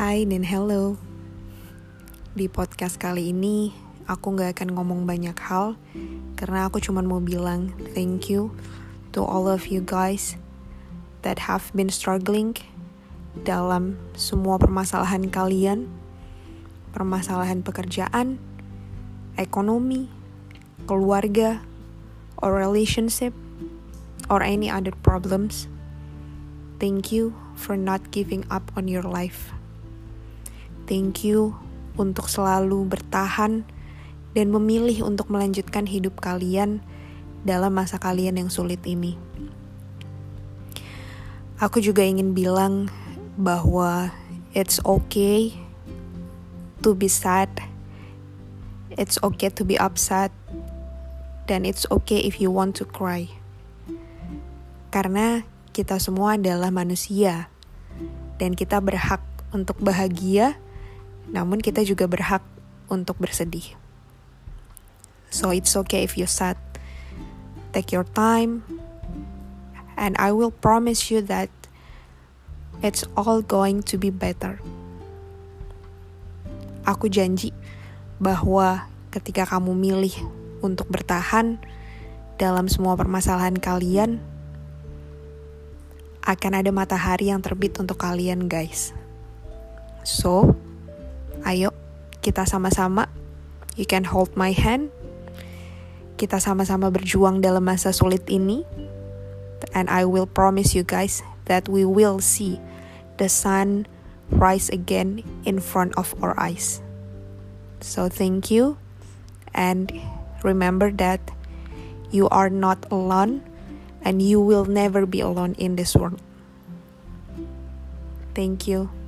Hai dan hello. Di podcast kali ini aku gak akan ngomong banyak hal karena aku cuma mau bilang thank you to all of you guys that have been struggling dalam semua permasalahan kalian, permasalahan pekerjaan, ekonomi, keluarga, or relationship, or any other problems. Thank you for not giving up on your life. Thank you untuk selalu bertahan dan memilih untuk melanjutkan hidup kalian dalam masa kalian yang sulit ini. Aku juga ingin bilang bahwa it's okay to be sad, it's okay to be upset, dan it's okay if you want to cry. Karena kita semua adalah manusia dan kita berhak untuk bahagia, namun kita juga berhak untuk bersedih. So it's okay if you sad. Take your time, and I will promise you that it's all going to be better. Aku janji bahwa ketika kamu milih untuk bertahan dalam semua permasalahan kalian, akan ada matahari yang terbit untuk kalian, guys. So, ayo kita sama-sama. You can hold my hand. Kita sama-sama berjuang dalam masa sulit ini. And I will promise you guys that we will see the sun rise again in front of our eyes. So thank you and remember that you are not alone and you will never be alone in this world. Thank you.